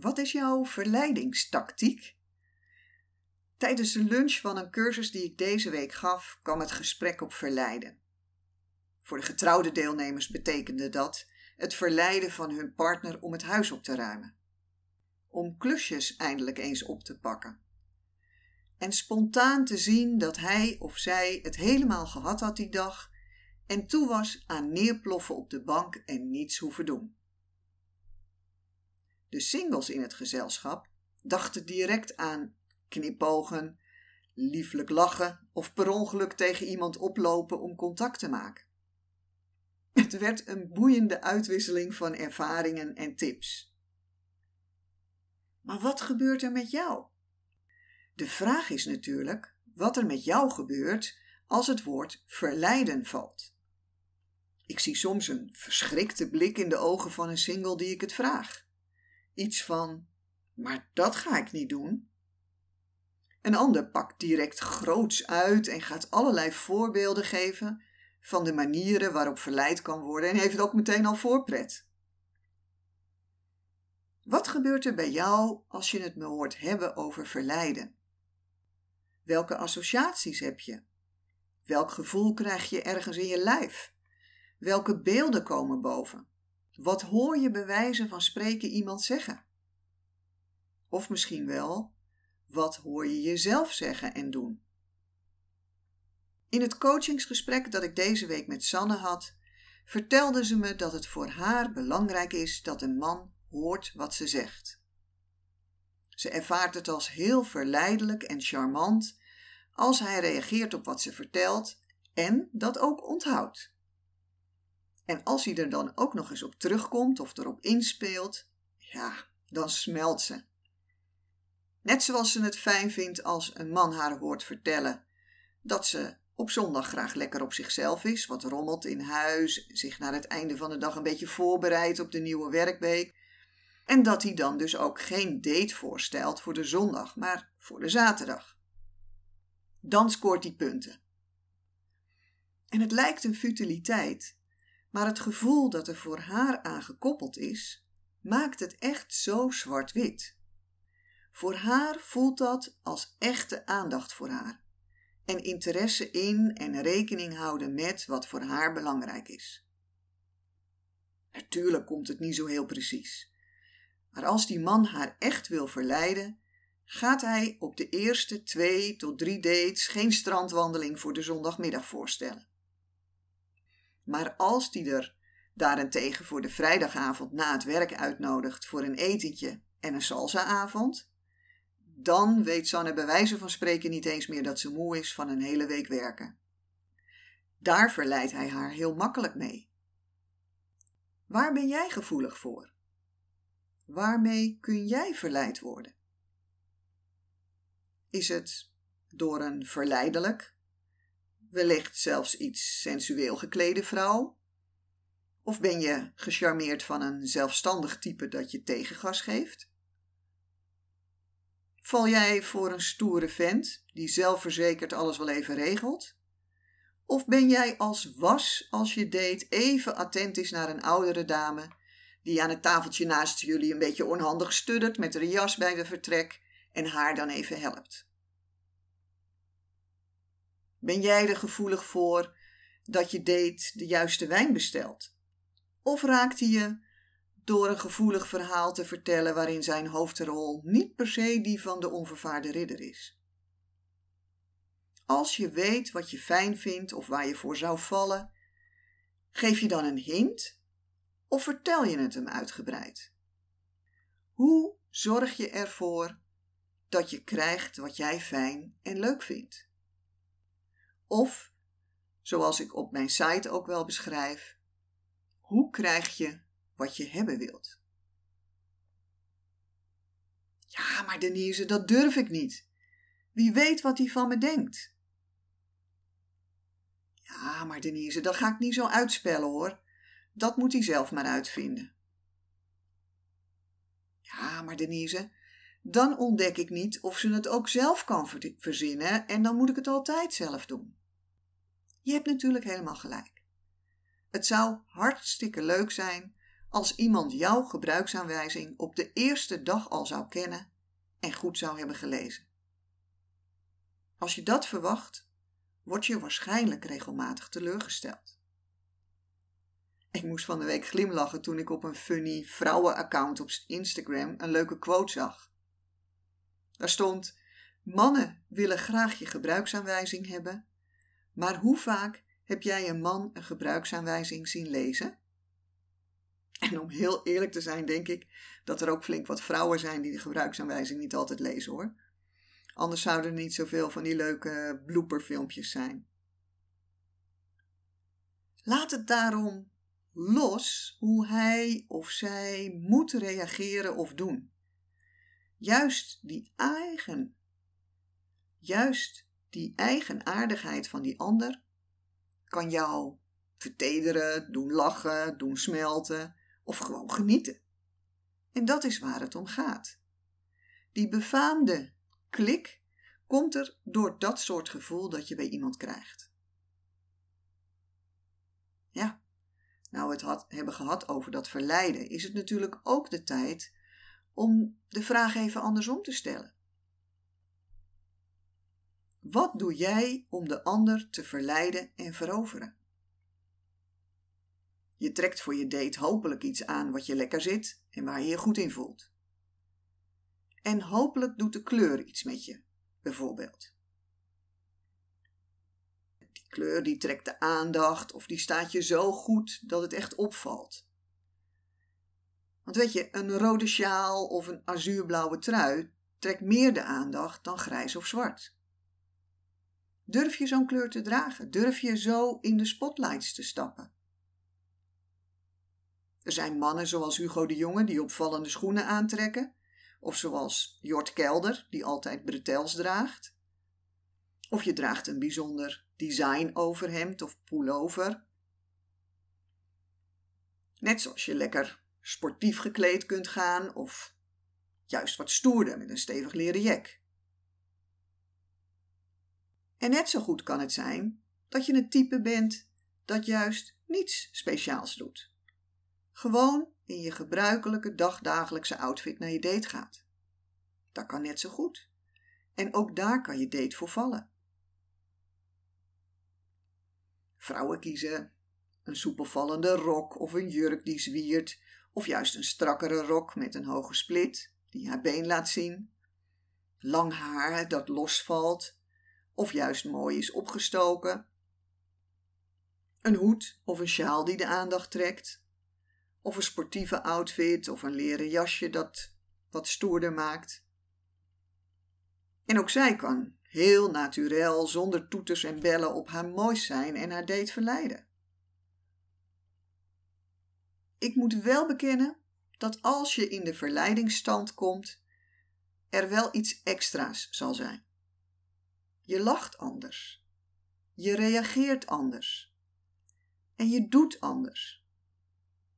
Wat is jouw verleidingstactiek? Tijdens de lunch van een cursus die ik deze week gaf, kwam het gesprek op verleiden. Voor de getrouwde deelnemers betekende dat het verleiden van hun partner om het huis op te ruimen. Om klusjes eindelijk eens op te pakken. En spontaan te zien dat hij of zij het helemaal gehad had die dag en toe was aan neerploffen op de bank en niets hoeven doen. De singles in het gezelschap dachten direct aan knipogen, lieflijk lachen of per ongeluk tegen iemand oplopen om contact te maken. Het werd een boeiende uitwisseling van ervaringen en tips. Maar wat gebeurt er met jou? De vraag is natuurlijk wat er met jou gebeurt als het woord verleiden valt. Ik zie soms een verschrikte blik in de ogen van een single die ik het vraag. Iets van: Maar dat ga ik niet doen. Een ander pakt direct groots uit en gaat allerlei voorbeelden geven van de manieren waarop verleid kan worden en heeft ook meteen al voorpret. Wat gebeurt er bij jou als je het me hoort hebben over verleiden? Welke associaties heb je? Welk gevoel krijg je ergens in je lijf? Welke beelden komen boven? Wat hoor je bij wijze van spreken iemand zeggen? Of misschien wel, wat hoor je jezelf zeggen en doen? In het coachingsgesprek dat ik deze week met Sanne had, vertelde ze me dat het voor haar belangrijk is dat een man hoort wat ze zegt. Ze ervaart het als heel verleidelijk en charmant als hij reageert op wat ze vertelt en dat ook onthoudt. En als hij er dan ook nog eens op terugkomt of erop inspeelt, ja, dan smelt ze. Net zoals ze het fijn vindt als een man haar hoort vertellen dat ze op zondag graag lekker op zichzelf is, wat rommelt in huis, zich naar het einde van de dag een beetje voorbereidt op de nieuwe werkweek. En dat hij dan dus ook geen date voorstelt voor de zondag, maar voor de zaterdag. Dan scoort hij punten. En het lijkt een futiliteit, maar het gevoel dat er voor haar aan gekoppeld is, maakt het echt zo zwart-wit. Voor haar voelt dat als echte aandacht voor haar en interesse in en rekening houden met wat voor haar belangrijk is. Natuurlijk komt het niet zo heel precies, maar als die man haar echt wil verleiden, gaat hij op de eerste twee tot drie dates geen strandwandeling voor de zondagmiddag voorstellen. Maar als die er daarentegen voor de vrijdagavond na het werk uitnodigt voor een etentje en een salsaavond, dan weet Sanne bij wijze van spreken niet eens meer dat ze moe is van een hele week werken. Daar verleidt hij haar heel makkelijk mee. Waar ben jij gevoelig voor? Waarmee kun jij verleid worden? Is het door een verleidelijk, wellicht zelfs iets sensueel geklede vrouw? Of ben je gecharmeerd van een zelfstandig type dat je tegengas geeft? Val jij voor een stoere vent die zelfverzekerd alles wel even regelt? Of ben jij als was als je date even attent is naar een oudere dame die aan het tafeltje naast jullie een beetje onhandig studdert met haar jas bij de vertrek en haar dan even helpt? Ben jij er gevoelig voor dat je date de juiste wijn bestelt? Of raakte je door een gevoelig verhaal te vertellen waarin zijn hoofdrol niet per se die van de onvervaarde ridder is. Als je weet wat je fijn vindt of waar je voor zou vallen, geef je dan een hint of vertel je het hem uitgebreid? Hoe zorg je ervoor dat je krijgt wat jij fijn en leuk vindt? Of, zoals ik op mijn site ook wel beschrijf, hoe krijg je wat je hebben wilt. Ja, maar Denise, dat durf ik niet. Wie weet wat hij van me denkt. Ja, maar Denise, dat ga ik niet zo uitspellen hoor. Dat moet hij zelf maar uitvinden. Ja, maar Denise, dan ontdek ik niet of ze het ook zelf kan verzinnen en dan moet ik het altijd zelf doen. Je hebt natuurlijk helemaal gelijk. Het zou hartstikke leuk zijn als iemand jouw gebruiksaanwijzing op de eerste dag al zou kennen en goed zou hebben gelezen. Als je dat verwacht, word je waarschijnlijk regelmatig teleurgesteld. Ik moest van de week glimlachen toen ik op een funny vrouwenaccount op Instagram een leuke quote zag. Daar stond: Mannen willen graag je gebruiksaanwijzing hebben, maar hoe vaak heb jij een man een gebruiksaanwijzing zien lezen? En om heel eerlijk te zijn, denk ik dat er ook flink wat vrouwen zijn die de gebruiksaanwijzing niet altijd lezen hoor. Anders zouden er niet zoveel van die leuke blooperfilmpjes zijn. Laat het daarom los hoe hij of zij moet reageren of doen. Juist die eigen, juist die eigenaardigheid van die ander kan jou vertederen, doen lachen, doen smelten of gewoon genieten. En dat is waar het om gaat. Die befaamde klik komt er door dat soort gevoel dat je bij iemand krijgt. Ja, nou het hebben gehad over dat verleiden, is het natuurlijk ook de tijd om de vraag even andersom te stellen. Wat doe jij om de ander te verleiden en veroveren? Je trekt voor je date hopelijk iets aan wat je lekker zit en waar je je goed in voelt. En hopelijk doet de kleur iets met je, bijvoorbeeld. Die kleur die trekt de aandacht of die staat je zo goed dat het echt opvalt. Want weet je, een rode sjaal of een azuurblauwe trui trekt meer de aandacht dan grijs of zwart. Durf je zo'n kleur te dragen? Durf je zo in de spotlights te stappen? Er zijn mannen zoals Hugo de Jonge die opvallende schoenen aantrekken, of zoals Jort Kelder die altijd bretels draagt. Of je draagt een bijzonder design overhemd of pullover. Net zoals je lekker sportief gekleed kunt gaan of juist wat stoerder met een stevig leren jek. En net zo goed kan het zijn dat je een type bent dat juist niets speciaals doet. Gewoon in je gebruikelijke dagdagelijkse outfit naar je date gaat. Dat kan net zo goed. En ook daar kan je date voor vallen. Vrouwen kiezen een soepelvallende rok of een jurk die zwiert, of juist een strakkere rok met een hoge split die haar been laat zien. Lang haar dat losvalt, of juist mooi is opgestoken. Een hoed of een sjaal die de aandacht trekt, of een sportieve outfit of een leren jasje dat wat stoerder maakt. En ook zij kan heel naturel, zonder toeters en bellen, op haar moois zijn en haar date verleiden. Ik moet wel bekennen dat als je in de verleidingsstand komt, er wel iets extra's zal zijn. Je lacht anders. Je reageert anders. En je doet anders.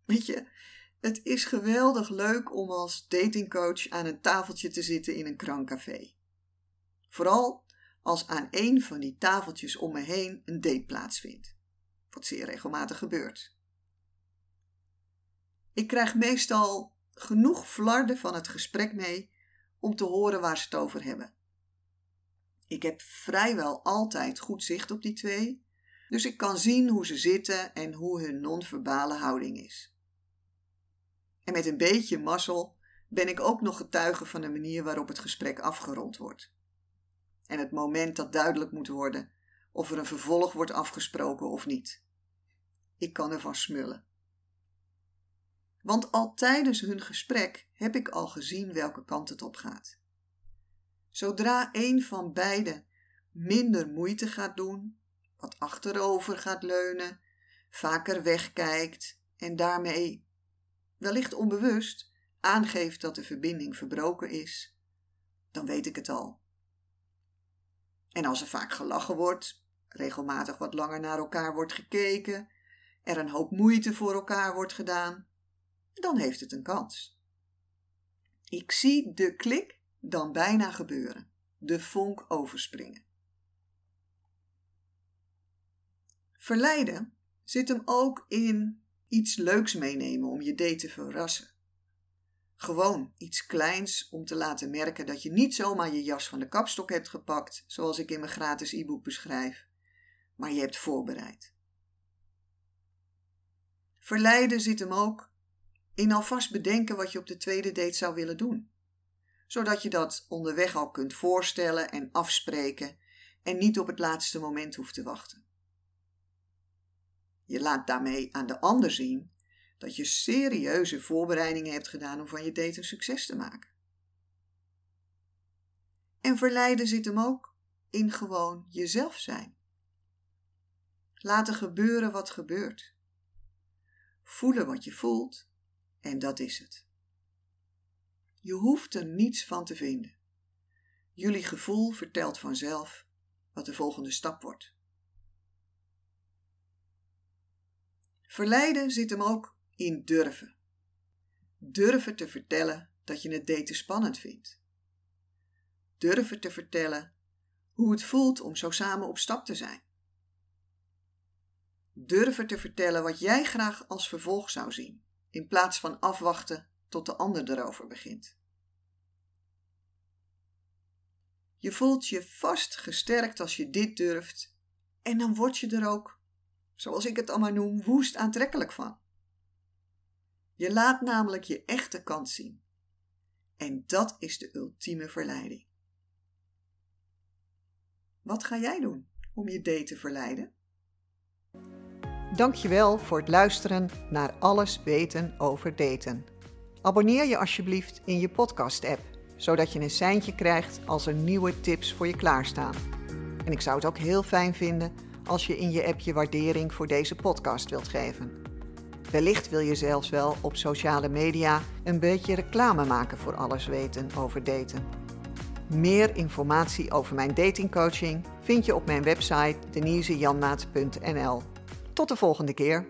Weet je, het is geweldig leuk om als datingcoach aan een tafeltje te zitten in een krankcafé. Vooral als aan een van die tafeltjes om me heen een date plaatsvindt, wat zeer regelmatig gebeurt. Ik krijg meestal genoeg flarden van het gesprek mee om te horen waar ze het over hebben. Ik heb vrijwel altijd goed zicht op die twee, dus ik kan zien hoe ze zitten en hoe hun non-verbale houding is. En met een beetje mazzel ben ik ook nog getuige van de manier waarop het gesprek afgerond wordt. En het moment dat duidelijk moet worden of er een vervolg wordt afgesproken of niet. Ik kan ervan smullen. Want al tijdens hun gesprek heb ik al gezien welke kant het op gaat. Zodra een van beiden minder moeite gaat doen, wat achterover gaat leunen, vaker wegkijkt en daarmee wellicht onbewust aangeeft dat de verbinding verbroken is, dan weet ik het al. En als er vaak gelachen wordt, regelmatig wat langer naar elkaar wordt gekeken, er een hoop moeite voor elkaar wordt gedaan, dan heeft het een kans. Ik zie de klik dan bijna gebeuren, de vonk overspringen. Verleiden zit hem ook in iets leuks meenemen om je date te verrassen. Gewoon iets kleins om te laten merken dat je niet zomaar je jas van de kapstok hebt gepakt, zoals ik in mijn gratis e-book beschrijf, maar je hebt voorbereid. Verleiden zit hem ook in alvast bedenken wat je op de tweede date zou willen doen, zodat je dat onderweg al kunt voorstellen en afspreken en niet op het laatste moment hoeft te wachten. Je laat daarmee aan de ander zien dat je serieuze voorbereidingen hebt gedaan om van je date een succes te maken. En verleiden zit hem ook in gewoon jezelf zijn. Laten gebeuren wat gebeurt. Voelen wat je voelt en dat is het. Je hoeft er niets van te vinden. Jullie gevoel vertelt vanzelf wat de volgende stap wordt. Verleiden zit hem ook in durven. Durven te vertellen dat je het daten spannend vindt. Durven te vertellen hoe het voelt om zo samen op stap te zijn. Durven te vertellen wat jij graag als vervolg zou zien, in plaats van afwachten tot de ander erover begint. Je voelt je vast gesterkt als je dit durft en dan word je er ook zoals ik het allemaal noem, woest aantrekkelijk van. Je laat namelijk je echte kant zien. En dat is de ultieme verleiding. Wat ga jij doen om je date te verleiden? Dankjewel voor het luisteren naar Alles weten over daten. Abonneer je alsjeblieft in je podcast-app, zodat je een seintje krijgt als er nieuwe tips voor je klaarstaan. En ik zou het ook heel fijn vinden als je in je app je waardering voor deze podcast wilt geven. Wellicht wil je zelfs wel op sociale media een beetje reclame maken voor alles weten over daten. Meer informatie over mijn datingcoaching vind je op mijn website denisejanmaat.nl. Tot de volgende keer.